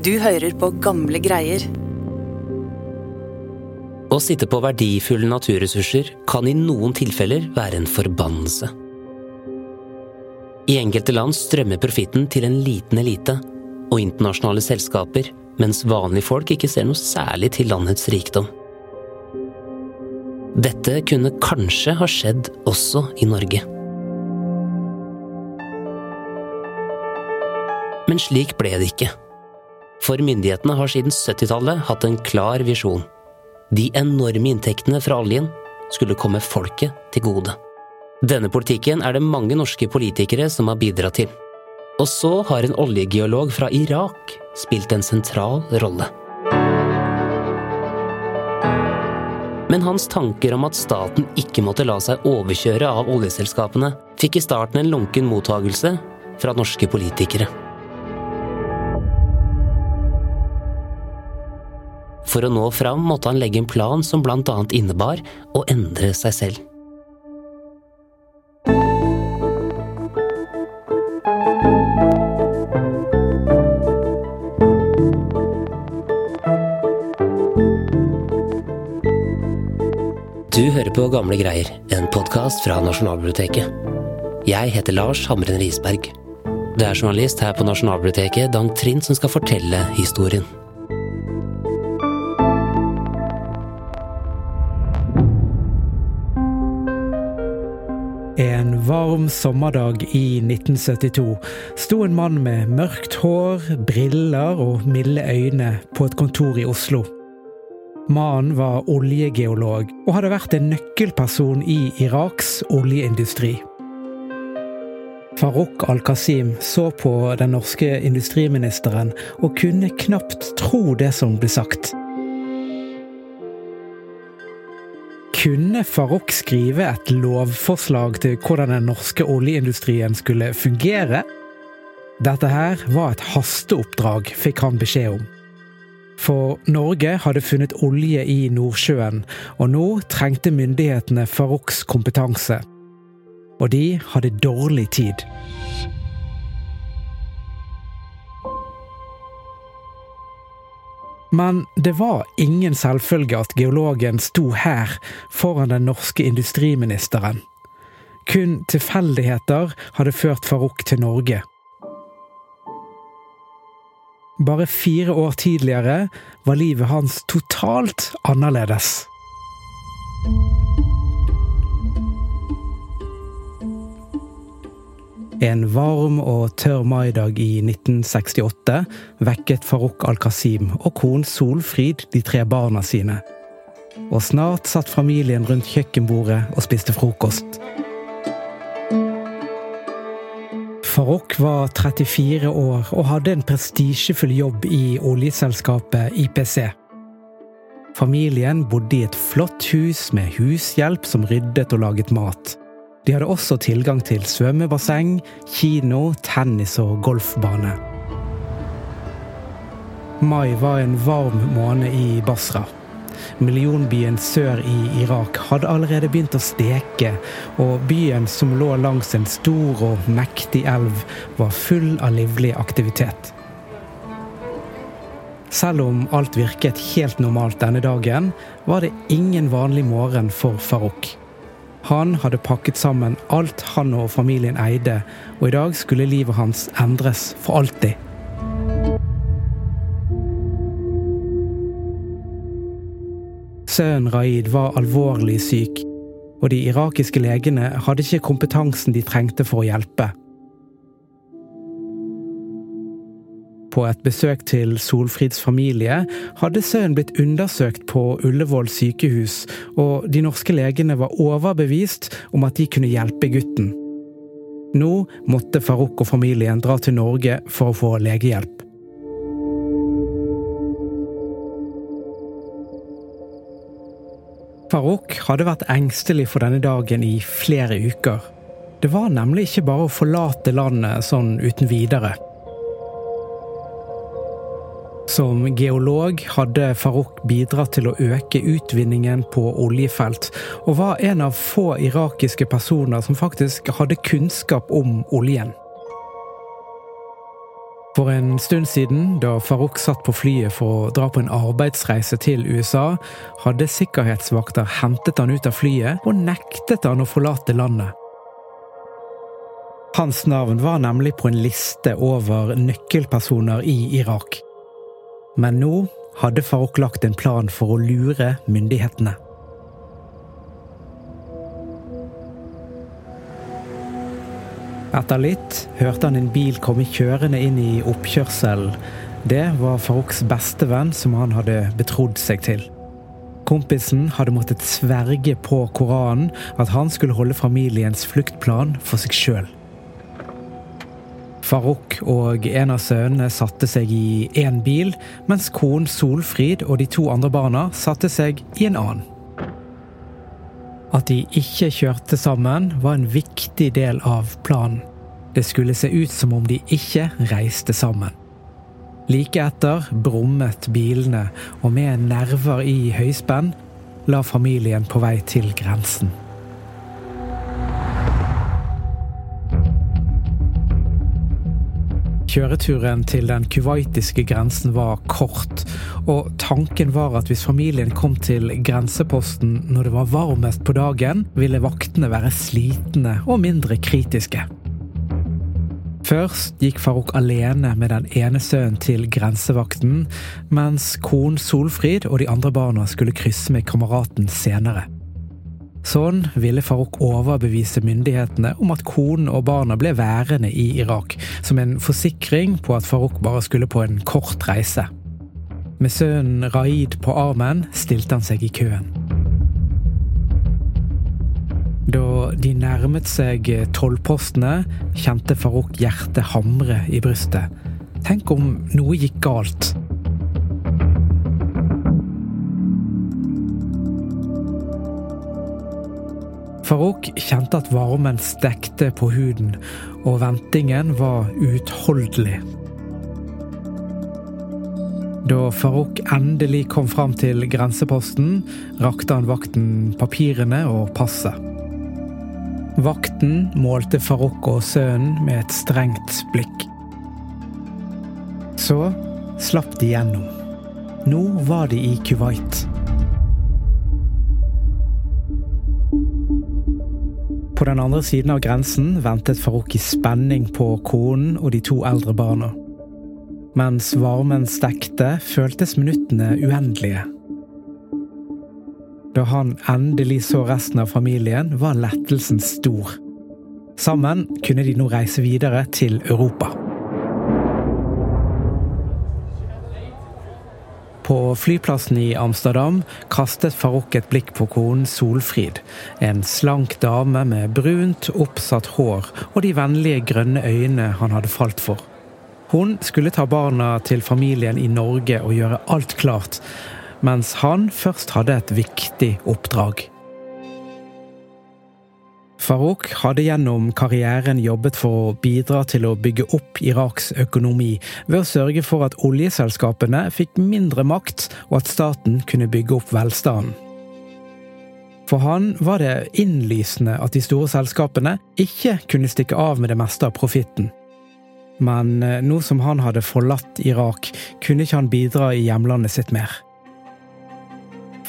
Du hører på gamle greier. Å sitte på verdifulle naturressurser kan i noen tilfeller være en forbannelse. I enkelte land strømmer profitten til en liten elite og internasjonale selskaper, mens vanlige folk ikke ser noe særlig til landets rikdom. Dette kunne kanskje ha skjedd også i Norge. Men slik ble det ikke. For myndighetene har siden 70-tallet hatt en klar visjon. De enorme inntektene fra oljen skulle komme folket til gode. Denne politikken er det mange norske politikere som har bidratt til. Og så har en oljegeolog fra Irak spilt en sentral rolle. Men hans tanker om at staten ikke måtte la seg overkjøre av oljeselskapene, fikk i starten en lunken mottagelse fra norske politikere. For å nå fram måtte han legge en plan som blant annet innebar å endre seg selv. Du hører på Gamle greier, en podkast fra Nasjonalbiblioteket. Jeg heter Lars Hamren Risberg. Det er journalist her på Nasjonalbiblioteket, Dang Trind, som skal fortelle historien. Varm sommerdag i 1972 sto en mann med mørkt hår, briller og milde øyne på et kontor i Oslo. Mannen var oljegeolog og hadde vært en nøkkelperson i Iraks oljeindustri. Farouk al-Qasim så på den norske industriministeren og kunne knapt tro det som ble sagt. Kunne Farouk skrive et lovforslag til hvordan den norske oljeindustrien skulle fungere? Dette her var et hasteoppdrag, fikk han beskjed om. For Norge hadde funnet olje i Nordsjøen, og nå trengte myndighetene Farouks kompetanse. Og de hadde dårlig tid. Men det var ingen selvfølge at geologen sto her foran den norske industriministeren. Kun tilfeldigheter hadde ført Farouk til Norge. Bare fire år tidligere var livet hans totalt annerledes. En varm og tørr maidag i 1968 vekket Farouk al-Qasim og konen Solfrid de tre barna sine. Og snart satt familien rundt kjøkkenbordet og spiste frokost. Farouk var 34 år og hadde en prestisjefull jobb i oljeselskapet IPC. Familien bodde i et flott hus med hushjelp som ryddet og laget mat. De hadde også tilgang til svømmebasseng, kino, tennis og golfbane. Mai var en varm måned i Basra. Millionbyen sør i Irak hadde allerede begynt å steke, og byen som lå langs en stor og mektig elv, var full av livlig aktivitet. Selv om alt virket helt normalt denne dagen, var det ingen vanlig morgen for Farouk. Han hadde pakket sammen alt han og familien eide, og i dag skulle livet hans endres for alltid. Sønnen Raid var alvorlig syk, og de irakiske legene hadde ikke kompetansen de trengte for å hjelpe. På et besøk til Solfrids familie hadde sønnen blitt undersøkt på Ullevål sykehus, og de norske legene var overbevist om at de kunne hjelpe gutten. Nå måtte Farouk og familien dra til Norge for å få legehjelp. Farouk hadde vært engstelig for denne dagen i flere uker. Det var nemlig ikke bare å forlate landet sånn uten videre. Som geolog hadde Farouk bidratt til å øke utvinningen på oljefelt, og var en av få irakiske personer som faktisk hadde kunnskap om oljen. For en stund siden, da Farouk satt på flyet for å dra på en arbeidsreise til USA, hadde sikkerhetsvakter hentet han ut av flyet og nektet han å forlate landet. Hans navn var nemlig på en liste over nøkkelpersoner i Irak. Men nå hadde Farouk lagt en plan for å lure myndighetene. Etter litt hørte han en bil komme kjørende inn i oppkjørselen. Det var Farouks bestevenn som han hadde betrodd seg til. Kompisen hadde måttet sverge på Koranen at han skulle holde familiens fluktplan for seg sjøl. Farouk og en av sønnene satte seg i én bil, mens konen Solfrid og de to andre barna satte seg i en annen. At de ikke kjørte sammen, var en viktig del av planen. Det skulle se ut som om de ikke reiste sammen. Like etter brummet bilene, og med nerver i høyspenn la familien på vei til grensen. Kjøreturen til den kuwaitiske grensen var kort, og tanken var at hvis familien kom til grenseposten når det var varmest på dagen, ville vaktene være slitne og mindre kritiske. Først gikk Farouk alene med den ene sønnen til grensevakten, mens konen Solfrid og de andre barna skulle krysse med kameraten senere. Sånn ville Farouk overbevise myndighetene om at konen og barna ble værende i Irak, som en forsikring på at Farouk bare skulle på en kort reise. Med sønnen Raid på armen stilte han seg i køen. Da de nærmet seg tollpostene, kjente Farouk hjertet hamre i brystet. Tenk om noe gikk galt. Farouk kjente at varmen stekte på huden, og ventingen var uutholdelig. Da Farouk endelig kom fram til grenseposten, rakte han vakten papirene og passet. Vakten målte Farouk og sønnen med et strengt blikk. Så slapp de gjennom. Nå var de i Kuwait. På den andre siden av grensen ventet Farouk i spenning på konen og de to eldre barna. Mens varmen stekte, føltes minuttene uendelige. Da han endelig så resten av familien, var lettelsen stor. Sammen kunne de nå reise videre til Europa. På flyplassen i Amsterdam kastet Farouk et blikk på konen Solfrid. En slank dame med brunt, oppsatt hår og de vennlige grønne øynene han hadde falt for. Hun skulle ta barna til familien i Norge og gjøre alt klart, mens han først hadde et viktig oppdrag. Farouk hadde gjennom karrieren jobbet for å bidra til å bygge opp Iraks økonomi ved å sørge for at oljeselskapene fikk mindre makt, og at staten kunne bygge opp velstanden. For han var det innlysende at de store selskapene ikke kunne stikke av med det meste av profitten. Men eh, nå som han hadde forlatt Irak, kunne ikke han bidra i hjemlandet sitt mer.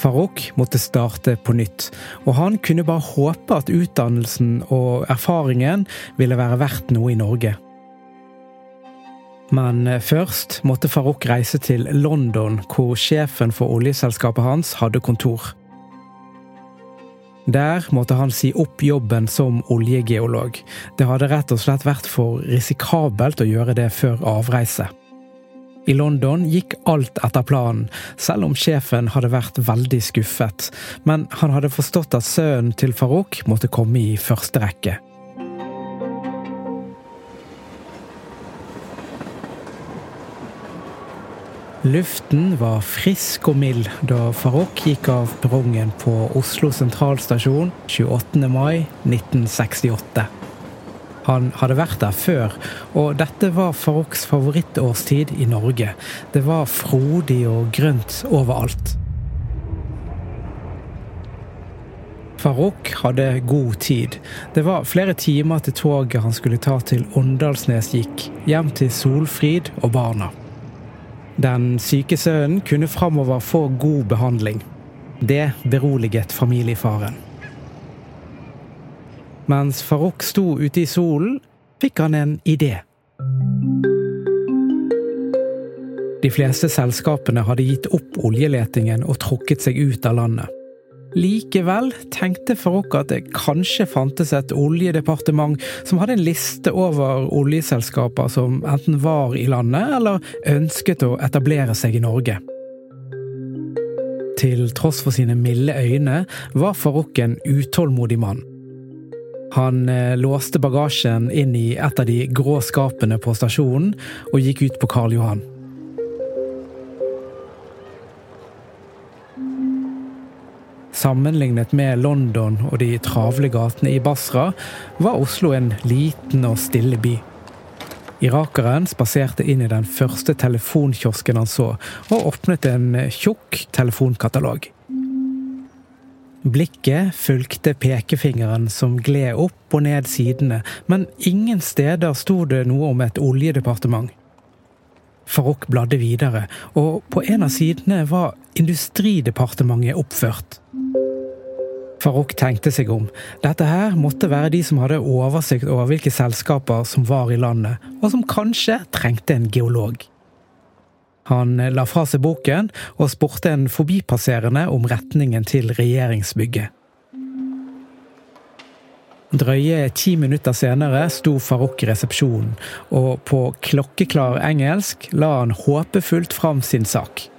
Farouk måtte starte på nytt, og han kunne bare håpe at utdannelsen og erfaringen ville være verdt noe i Norge. Men først måtte Farouk reise til London, hvor sjefen for oljeselskapet hans hadde kontor. Der måtte han si opp jobben som oljegeolog. Det hadde rett og slett vært for risikabelt å gjøre det før avreise. I London gikk alt etter planen, selv om sjefen hadde vært veldig skuffet. Men han hadde forstått at sønnen til Farouk måtte komme i første rekke. Luften var frisk og mild da Farouk gikk av perrongen på Oslo sentralstasjon 28. mai 1968. Han hadde vært der før, og dette var Farouks favorittårstid i Norge. Det var frodig og grønt overalt. Farouk hadde god tid. Det var flere timer til toget han skulle ta til Åndalsnes gikk, hjem til Solfrid og barna. Den syke sønnen kunne framover få god behandling. Det beroliget familiefaren. Mens Farouk sto ute i solen, fikk han en idé. De fleste selskapene hadde gitt opp oljeletingen og trukket seg ut av landet. Likevel tenkte Farouk at det kanskje fantes et oljedepartement som hadde en liste over oljeselskaper som enten var i landet eller ønsket å etablere seg i Norge. Til tross for sine milde øyne var Farouk en utålmodig mann. Han eh, låste bagasjen inn i et av de grå skapene på stasjonen og gikk ut på Karl Johan. Sammenlignet med London og de travle gatene i Basra var Oslo en liten og stille by. Irakeren spaserte inn i den første telefonkiosken han så, og åpnet en tjukk telefonkatalog. Blikket fulgte pekefingeren som gled opp og ned sidene, men ingen steder sto det noe om et oljedepartement. Farouk bladde videre, og på en av sidene var Industridepartementet oppført. Farouk tenkte seg om. Dette her måtte være de som hadde oversikt over hvilke selskaper som var i landet, og som kanskje trengte en geolog. Han la fra seg boken og spurte en forbipasserende om retningen til regjeringsbygget. Drøye ti minutter senere sto Farouk i resepsjonen, og på klokkeklar engelsk la han håpefullt fram sin sak.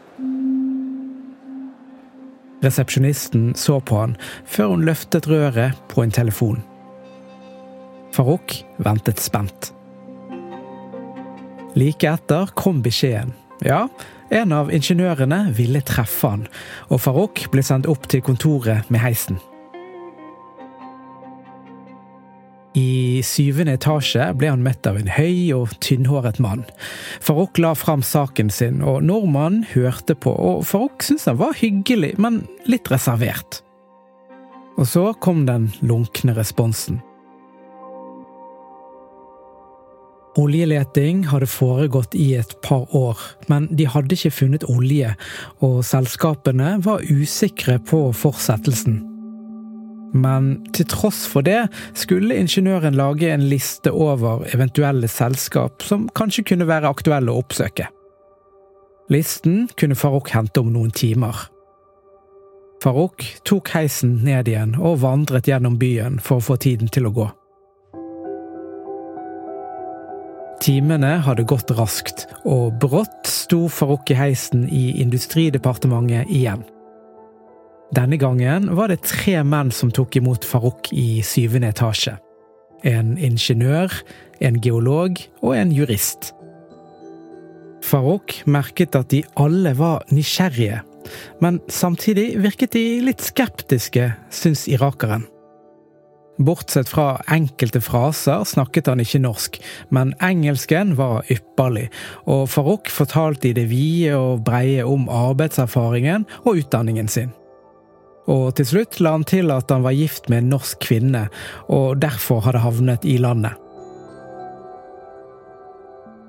Resepsjonisten så på han før hun løftet røret på en telefon. Farouk ventet spent. Like etter kom beskjeden. Ja, en av ingeniørene ville treffe han, og Farouk ble sendt opp til kontoret med heisen. I syvende etasje ble han møtt av en høy og tynnhåret mann. Farouk la fram saken sin, og nordmannen hørte på, og Farouk syntes han var hyggelig, men litt reservert. Og så kom den lunkne responsen. Oljeleting hadde foregått i et par år, men de hadde ikke funnet olje, og selskapene var usikre på fortsettelsen. Men til tross for det skulle ingeniøren lage en liste over eventuelle selskap som kanskje kunne være aktuelle å oppsøke. Listen kunne Farouk hente om noen timer. Farouk tok heisen ned igjen og vandret gjennom byen for å få tiden til å gå. Timene hadde gått raskt, og brått sto Farouk i heisen i Industridepartementet igjen. Denne gangen var det tre menn som tok imot Farouk i syvende etasje. En ingeniør, en geolog og en jurist. Farouk merket at de alle var nysgjerrige, men samtidig virket de litt skeptiske, syns irakeren. Bortsett fra enkelte fraser snakket han ikke norsk, men engelsken var ypperlig, og Farouk fortalte i det vide og breie om arbeidserfaringen og utdanningen sin. Og til slutt la han til at han var gift med en norsk kvinne, og derfor hadde havnet i landet.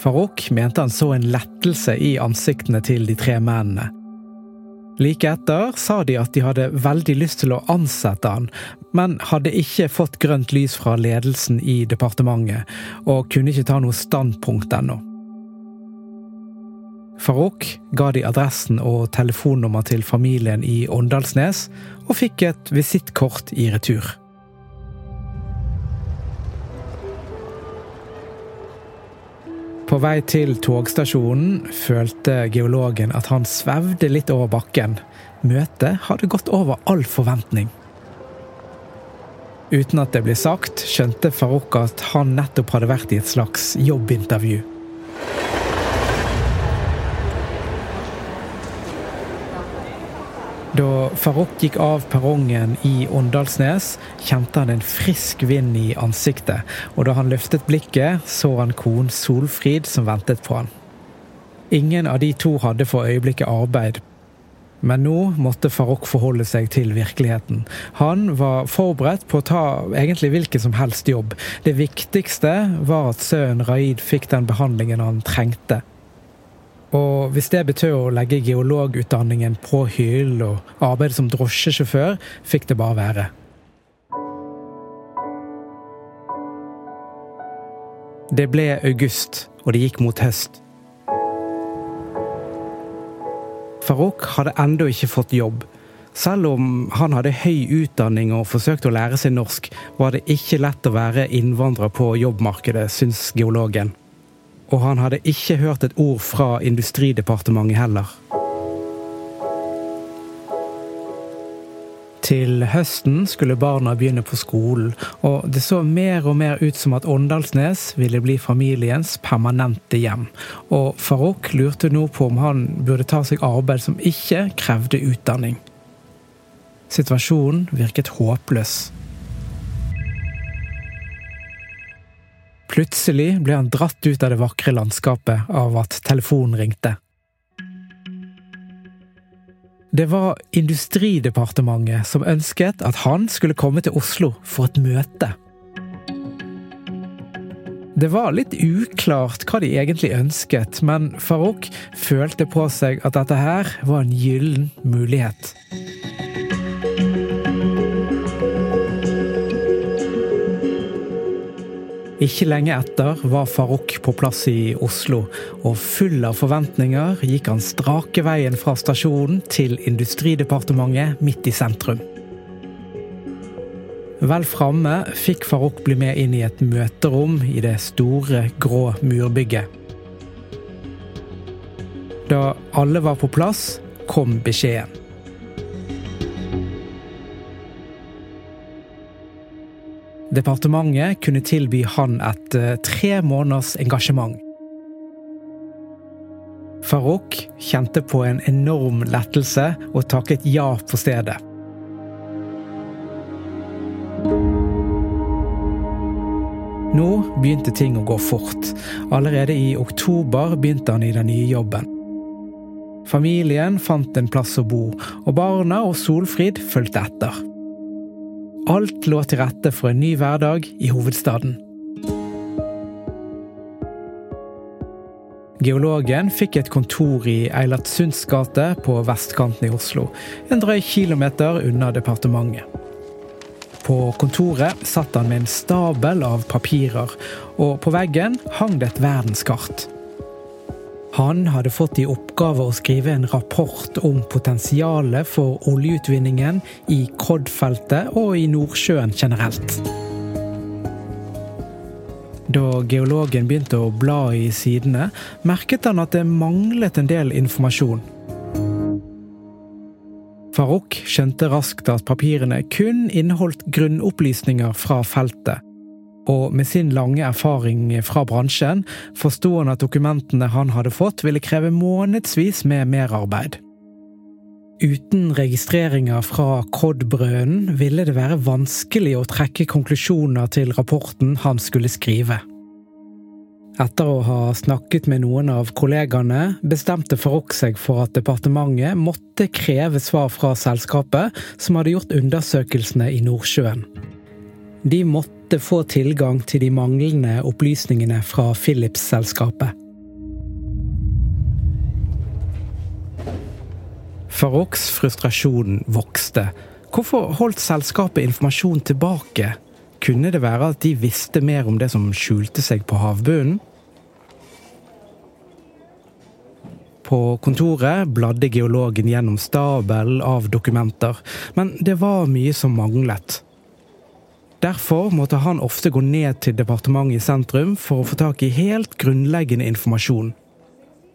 Farouk mente han så en lettelse i ansiktene til de tre mennene. Like etter sa de at de hadde veldig lyst til å ansette han, men hadde ikke fått grønt lys fra ledelsen i departementet, og kunne ikke ta noe standpunkt ennå. Farouk ga de adressen og telefonnummer til familien i Åndalsnes, og fikk et visittkort i retur. På vei til togstasjonen følte geologen at han svevde litt over bakken. Møtet hadde gått over all forventning. Uten at det ble sagt, skjønte Farouk at han nettopp hadde vært i et slags jobbintervju. Da Farouk gikk av perrongen i Åndalsnes, kjente han en frisk vind i ansiktet, og da han løftet blikket, så han konen Solfrid som ventet på han. Ingen av de to hadde for øyeblikket arbeid. Men nå måtte Farouk forholde seg til virkeligheten. Han var forberedt på å ta egentlig hvilken som helst jobb. Det viktigste var at sønnen Raid fikk den behandlingen han trengte. Og hvis det betød å legge geologutdanningen på hyllen og arbeide som drosjesjåfør, fikk det bare være. Det ble august, og det gikk mot høst. Farouk hadde ennå ikke fått jobb. Selv om han hadde høy utdanning og forsøkte å lære seg norsk, var det ikke lett å være innvandrer på jobbmarkedet, syns geologen. Og han hadde ikke hørt et ord fra Industridepartementet heller. Til høsten skulle barna begynne på skolen, og det så mer og mer ut som at Åndalsnes ville bli familiens permanente hjem. Og Farouk lurte nå på om han burde ta seg arbeid som ikke krevde utdanning. Situasjonen virket håpløs. Plutselig ble han dratt ut av det vakre landskapet av at telefonen ringte. Det var Industridepartementet som ønsket at han skulle komme til Oslo for et møte. Det var litt uklart hva de egentlig ønsket, men Farouk følte på seg at dette her var en gyllen mulighet. Ikke lenge etter var Farouk på plass i Oslo, og full av forventninger gikk han strake veien fra stasjonen til Industridepartementet midt i sentrum. Vel framme fikk Farouk bli med inn i et møterom i det store, grå murbygget. Da alle var på plass, kom beskjeden. Departementet kunne tilby han et eh, tre måneders engasjement. Farouk kjente på en enorm lettelse og takket ja på stedet. Nå begynte ting å gå fort. Allerede i oktober begynte han i den nye jobben. Familien fant en plass å bo, og barna og Solfrid fulgte etter. Alt lå til rette for en ny hverdag i hovedstaden. Geologen fikk et kontor i Eilertsunds gate på vestkanten i Oslo, en drøy kilometer unna departementet. På kontoret satt han med en stabel av papirer, og på veggen hang det et verdenskart. Han hadde fått i oppgave å skrive en rapport om potensialet for oljeutvinningen i Cod-feltet og i Nordsjøen generelt. Da geologen begynte å bla i sidene, merket han at det manglet en del informasjon. Farouk skjønte raskt at papirene kun inneholdt grunnopplysninger fra feltet, og med sin lange erfaring fra bransjen forsto han at dokumentene han hadde fått, ville kreve månedsvis med merarbeid. Uten registreringer fra Cod-brønnen ville det være vanskelig å trekke konklusjoner til rapporten han skulle skrive. Etter å ha snakket med noen av kollegaene, bestemte Farouk seg for at departementet måtte kreve svar fra selskapet som hadde gjort undersøkelsene i Nordsjøen. De måtte måtte få tilgang til de manglende opplysningene fra Philips-selskapet. Faroks frustrasjon vokste. Hvorfor holdt selskapet informasjon tilbake? Kunne det være at de visste mer om det som skjulte seg på havbunnen? På kontoret bladde geologen gjennom stabelen av dokumenter, men det var mye som manglet. Derfor måtte han ofte gå ned til departementet i sentrum for å få tak i helt grunnleggende informasjon.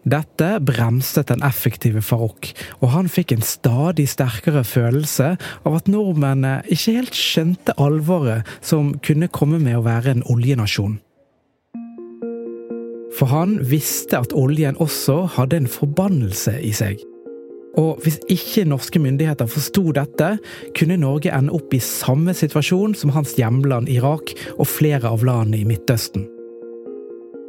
Dette bremset den effektive Farouk, og han fikk en stadig sterkere følelse av at nordmennene ikke helt skjønte alvoret som kunne komme med å være en oljenasjon. For han visste at oljen også hadde en forbannelse i seg. Og hvis ikke norske myndigheter forsto dette, kunne Norge ende opp i samme situasjon som hans hjemland Irak og flere av landene i Midtøsten.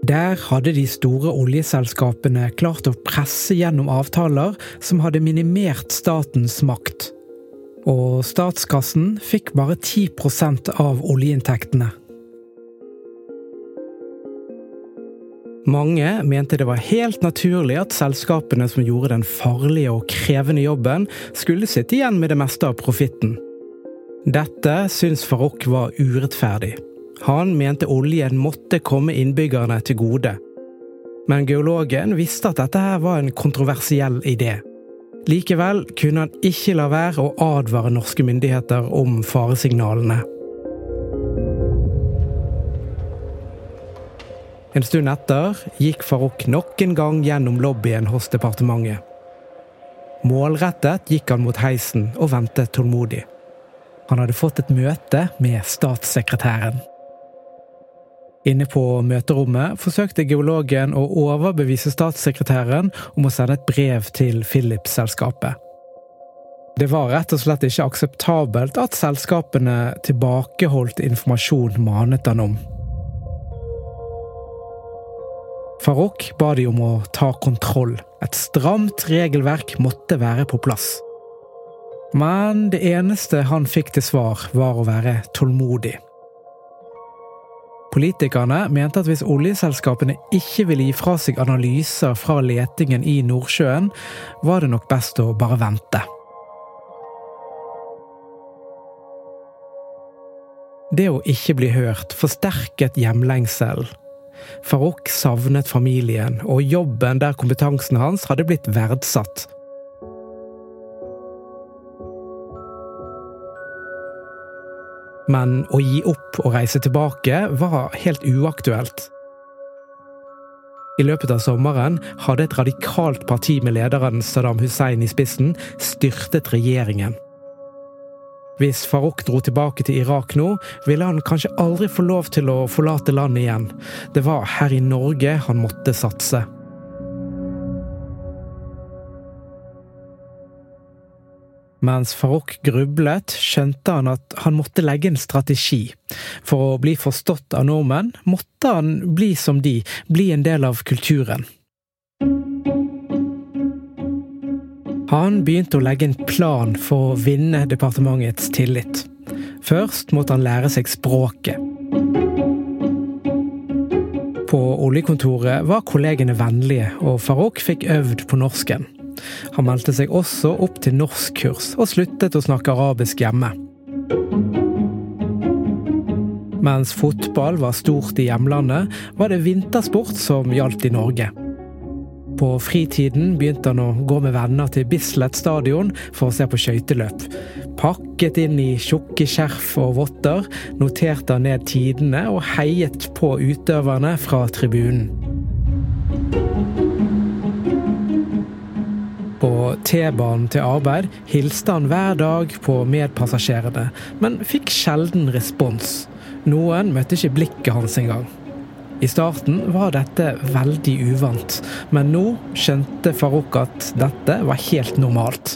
Der hadde de store oljeselskapene klart å presse gjennom avtaler som hadde minimert statens makt. Og statskassen fikk bare 10% av oljeinntektene. Mange mente det var helt naturlig at selskapene som gjorde den farlige og krevende jobben, skulle sitte igjen med det meste av profitten. Dette syns Farouk var urettferdig. Han mente oljen måtte komme innbyggerne til gode. Men geologen visste at dette her var en kontroversiell idé. Likevel kunne han ikke la være å advare norske myndigheter om faresignalene. En stund etter gikk Farouk nok en gang gjennom lobbyen hos departementet. Målrettet gikk han mot heisen og ventet tålmodig. Han hadde fått et møte med statssekretæren. Inne på møterommet forsøkte geologen å overbevise statssekretæren om å sende et brev til Philips-selskapet. Det var rett og slett ikke akseptabelt at selskapene tilbakeholdt informasjon manet han om. Farouk ba de om å ta kontroll. Et stramt regelverk måtte være på plass. Men det eneste han fikk til svar, var å være tålmodig. Politikerne mente at hvis oljeselskapene ikke ville gi fra seg analyser fra letingen i Nordsjøen, var det nok best å bare vente. Det å ikke bli hørt forsterket hjemlengsel. Farouk savnet familien og jobben der kompetansen hans hadde blitt verdsatt men å gi opp og reise tilbake var helt uaktuelt. I løpet av sommeren hadde et radikalt parti med lederen Saddam Hussein i spissen styrtet regjeringen. Hvis Farouk dro tilbake til Irak nå, ville han kanskje aldri få lov til å forlate landet igjen. Det var her i Norge han måtte satse. Mens Farouk grublet, skjønte han at han måtte legge en strategi. For å bli forstått av nordmenn måtte han bli som de, bli en del av kulturen. Han begynte å legge en plan for å vinne departementets tillit. Først måtte han lære seg språket. På oljekontoret var kollegene vennlige, og Farouk fikk øvd på norsken. Han meldte seg også opp til norskkurs, og sluttet å snakke arabisk hjemme. Mens fotball var stort i hjemlandet, var det vintersport som gjaldt i Norge. På fritiden begynte han å gå med venner til Bislett stadion for å se på skøyteløp. Pakket inn i tjukke skjerf og votter noterte han ned tidene og heiet på utøverne fra tribunen. På T-banen til arbeid hilste han hver dag på medpassasjerene, men fikk sjelden respons. Noen møtte ikke blikket hans engang. I starten var dette veldig uvant, men nå skjønte Farouk at dette var helt normalt.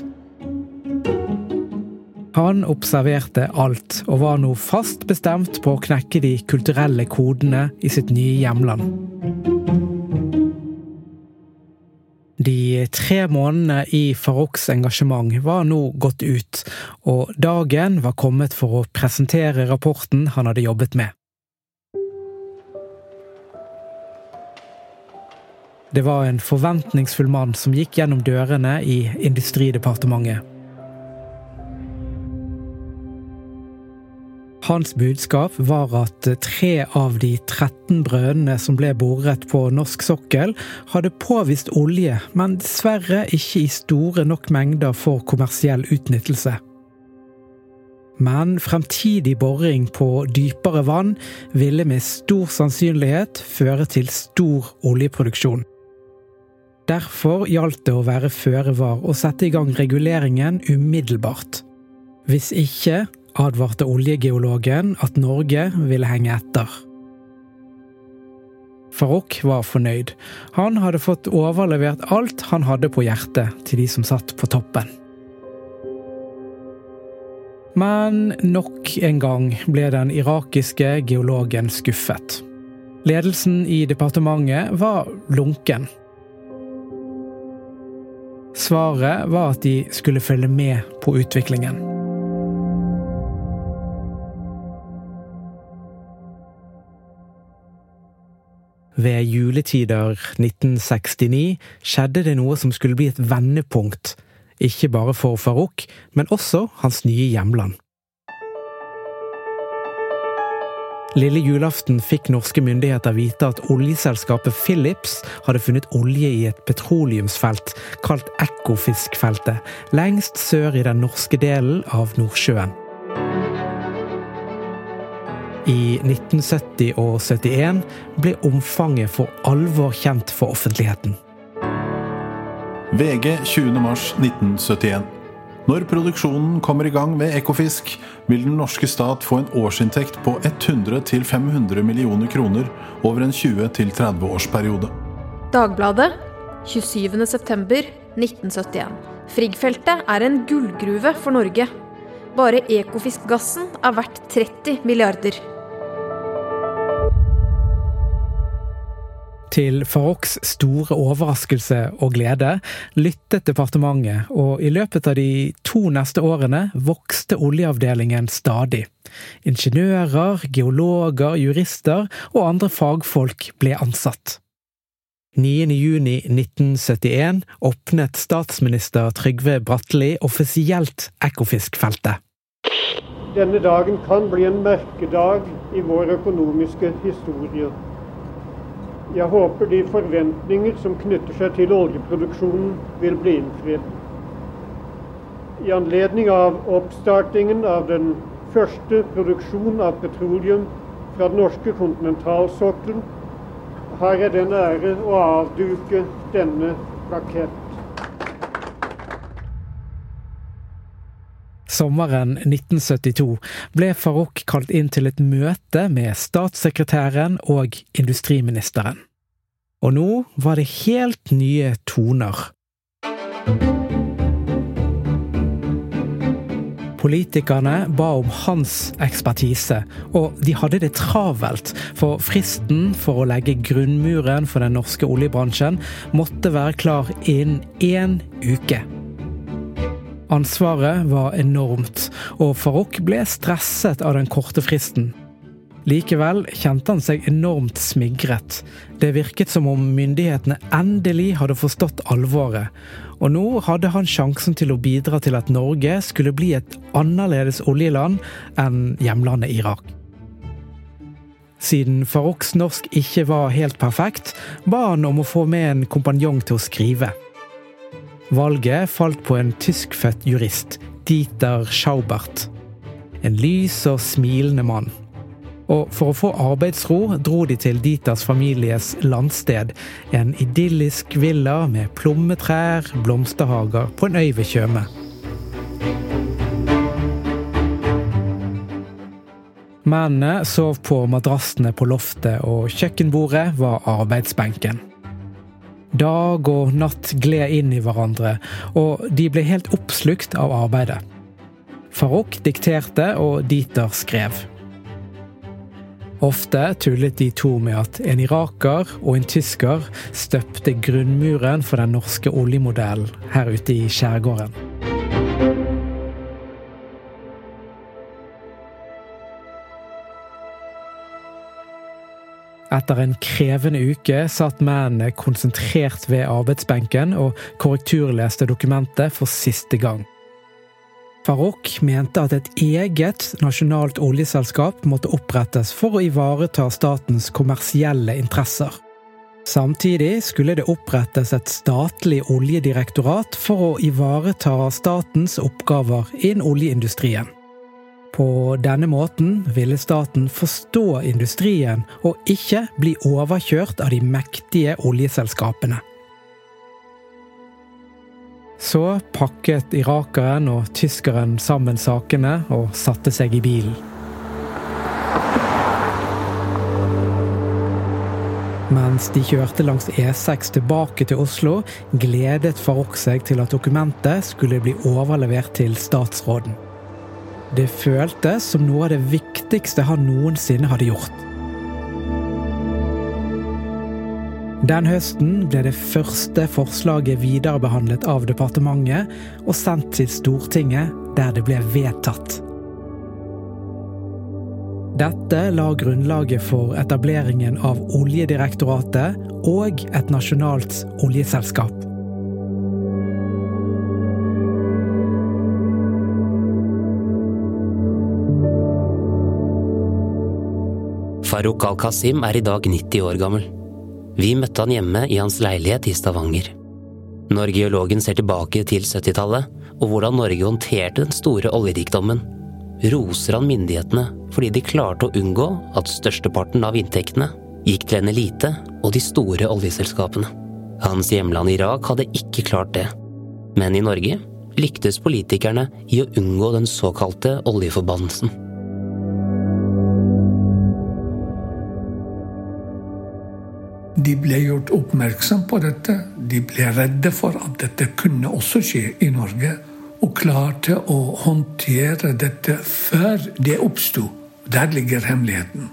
Han observerte alt, og var nå fast bestemt på å knekke de kulturelle kodene i sitt nye hjemland. De tre månedene i Farouks engasjement var nå gått ut, og dagen var kommet for å presentere rapporten han hadde jobbet med. Det var en forventningsfull mann som gikk gjennom dørene i Industridepartementet. Hans budskap var at tre av de 13 brønnene som ble boret på norsk sokkel, hadde påvist olje, men dessverre ikke i store nok mengder for kommersiell utnyttelse. Men fremtidig boring på dypere vann ville med stor sannsynlighet føre til stor oljeproduksjon. Derfor gjaldt det å være føre var og sette i gang reguleringen umiddelbart. Hvis ikke advarte oljegeologen at Norge ville henge etter. Farouk var fornøyd. Han hadde fått overlevert alt han hadde på hjertet til de som satt på toppen. Men nok en gang ble den irakiske geologen skuffet. Ledelsen i departementet var lunken. Svaret var at de skulle følge med på utviklingen. Ved juletider 1969 skjedde det noe som skulle bli et vendepunkt, ikke bare for Farouk, men også hans nye hjemland. Lille julaften fikk norske myndigheter vite at oljeselskapet Philips hadde funnet olje i et petroleumsfelt kalt Ekofiskfeltet, lengst sør i den norske delen av Nordsjøen. I 1970 og 71 ble omfanget for alvor kjent for offentligheten. VG 20.3.1971. Når produksjonen kommer i gang ved Ekofisk, vil den norske stat få en årsinntekt på 100-500 millioner kroner over en 20-30 årsperiode. Dagbladet 27.9.1971. Frigg-feltet er en gullgruve for Norge. Bare Ekofisk-gassen er verdt 30 milliarder. Til Faroks store overraskelse og glede lyttet departementet, og i løpet av de to neste årene vokste oljeavdelingen stadig. Ingeniører, geologer, jurister og andre fagfolk ble ansatt. 9.6.1971 åpnet statsminister Trygve Bratteli offisielt Ekofisk-feltet. Denne dagen kan bli en merkedag i vår økonomiske historie. Jeg håper de forventninger som knytter seg til oljeproduksjonen, vil bli innfridd. I anledning av oppstartingen av den første produksjonen av petroleum fra den norske kontinentalsokkelen, har jeg den ære å avduke denne plakett. Sommeren 1972 ble Farouk kalt inn til et møte med statssekretæren og industriministeren. Og nå var det helt nye toner. Politikerne ba om hans ekspertise, og de hadde det travelt, for fristen for å legge grunnmuren for den norske oljebransjen måtte være klar innen én uke. Ansvaret var enormt, og Farouk ble stresset av den korte fristen. Likevel kjente han seg enormt smigret. Det virket som om myndighetene endelig hadde forstått alvoret, og nå hadde han sjansen til å bidra til at Norge skulle bli et annerledes oljeland enn hjemlandet Irak. Siden Farouks norsk ikke var helt perfekt, ba han om å få med en kompanjong til å skrive. Valget falt på en tyskfødt jurist, Dieter Schaubert. En lys og smilende mann. Og for å få arbeidsro dro de til Dieters families landsted, en idyllisk villa med plommetrær, blomsterhager på en øy ved Tjøme. Mennene sov på madrassene på loftet, og kjøkkenbordet var arbeidsbenken. Dag og natt gled inn i hverandre, og de ble helt oppslukt av arbeidet. Farouk dikterte, og Dieter skrev. Ofte tullet de to med at en iraker og en tysker støpte grunnmuren for den norske oljemodellen her ute i skjærgården. Etter en krevende uke satt mennene konsentrert ved arbeidsbenken og korrekturleste dokumentet for siste gang. Farouk mente at et eget nasjonalt oljeselskap måtte opprettes for å ivareta statens kommersielle interesser. Samtidig skulle det opprettes et statlig oljedirektorat for å ivareta statens oppgaver innen oljeindustrien. På denne måten ville staten forstå industrien og ikke bli overkjørt av de mektige oljeselskapene. Så pakket irakeren og tyskeren sammen sakene og satte seg i bilen. Mens de kjørte langs E6 tilbake til Oslo, gledet Farouk seg til at dokumentet skulle bli overlevert til statsråden. Det føltes som noe av det viktigste han noensinne hadde gjort. Den høsten ble det første forslaget viderebehandlet av departementet og sendt til Stortinget, der det ble vedtatt. Dette la grunnlaget for etableringen av Oljedirektoratet og et nasjonalt oljeselskap. Farouk al-Qasim er i dag 90 år gammel. Vi møtte han hjemme i hans leilighet i Stavanger. Når geologen ser tilbake til 70-tallet og hvordan Norge håndterte den store oljerikdommen, roser han myndighetene fordi de klarte å unngå at størsteparten av inntektene gikk til en elite og de store oljeselskapene. Hans hjemland Irak hadde ikke klart det. Men i Norge lyktes politikerne i å unngå den såkalte oljeforbannelsen. De ble gjort oppmerksom på dette. De ble redde for at dette kunne også skje i Norge. Og klarte å håndtere dette før det oppsto. Der ligger hemmeligheten.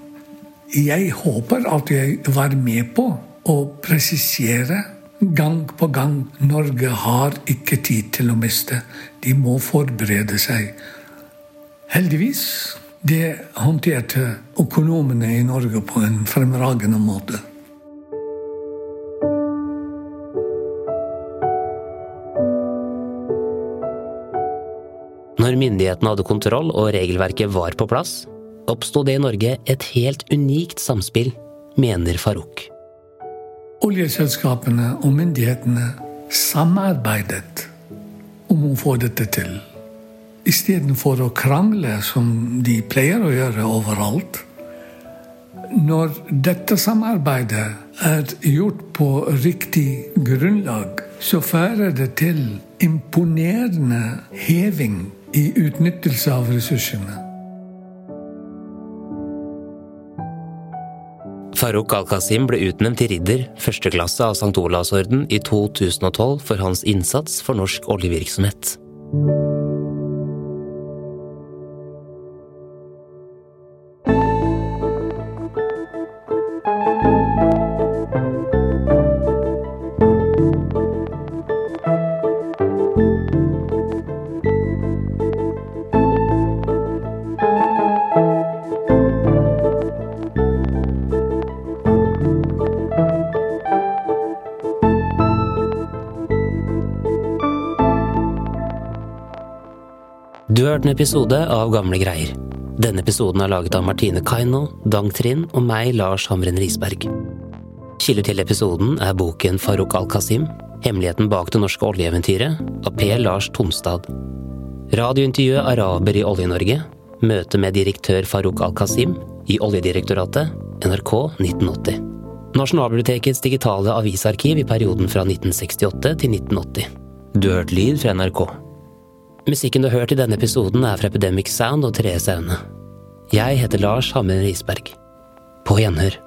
Jeg håper at jeg var med på å presisere gang på gang Norge har ikke tid til å miste. De må forberede seg. Heldigvis det håndterte økonomene i Norge på en fremragende måte. Når myndighetene hadde kontroll og regelverket var på plass, oppsto det i Norge et helt unikt samspill, mener Farouk. Oljeselskapene og myndighetene samarbeidet om å få dette til. Istedenfor å krangle, som de pleier å gjøre overalt. Når dette samarbeidet er gjort på riktig grunnlag, så fører det til imponerende heving i utnyttelse av ressursene. Farouk al-Qasim ble utnevnt til ridder første klasse av St. Olavsorden i 2012 for hans innsats for norsk oljevirksomhet. Hørt en episode av Gamle greier. Denne episoden er laget av Martine Kaino, Dang Trind og meg, Lars Hamren Risberg. Kilder til episoden er boken Farouk al-Kasim, Hemmeligheten bak det norske oljeeventyret, av P. Lars Tomstad. Radiointervjuet Araber i Olje-Norge, møte med direktør Farouk al-Kasim i Oljedirektoratet, NRK 1980. Nasjonalbibliotekets digitale avisarkiv i perioden fra 1968 til 1980. Du har hørt lyd fra NRK. Musikken du har hørt i denne episoden er fra Epidemic Sound og Therese Aune. Jeg heter Lars Hammer Risberg. På gjenhør.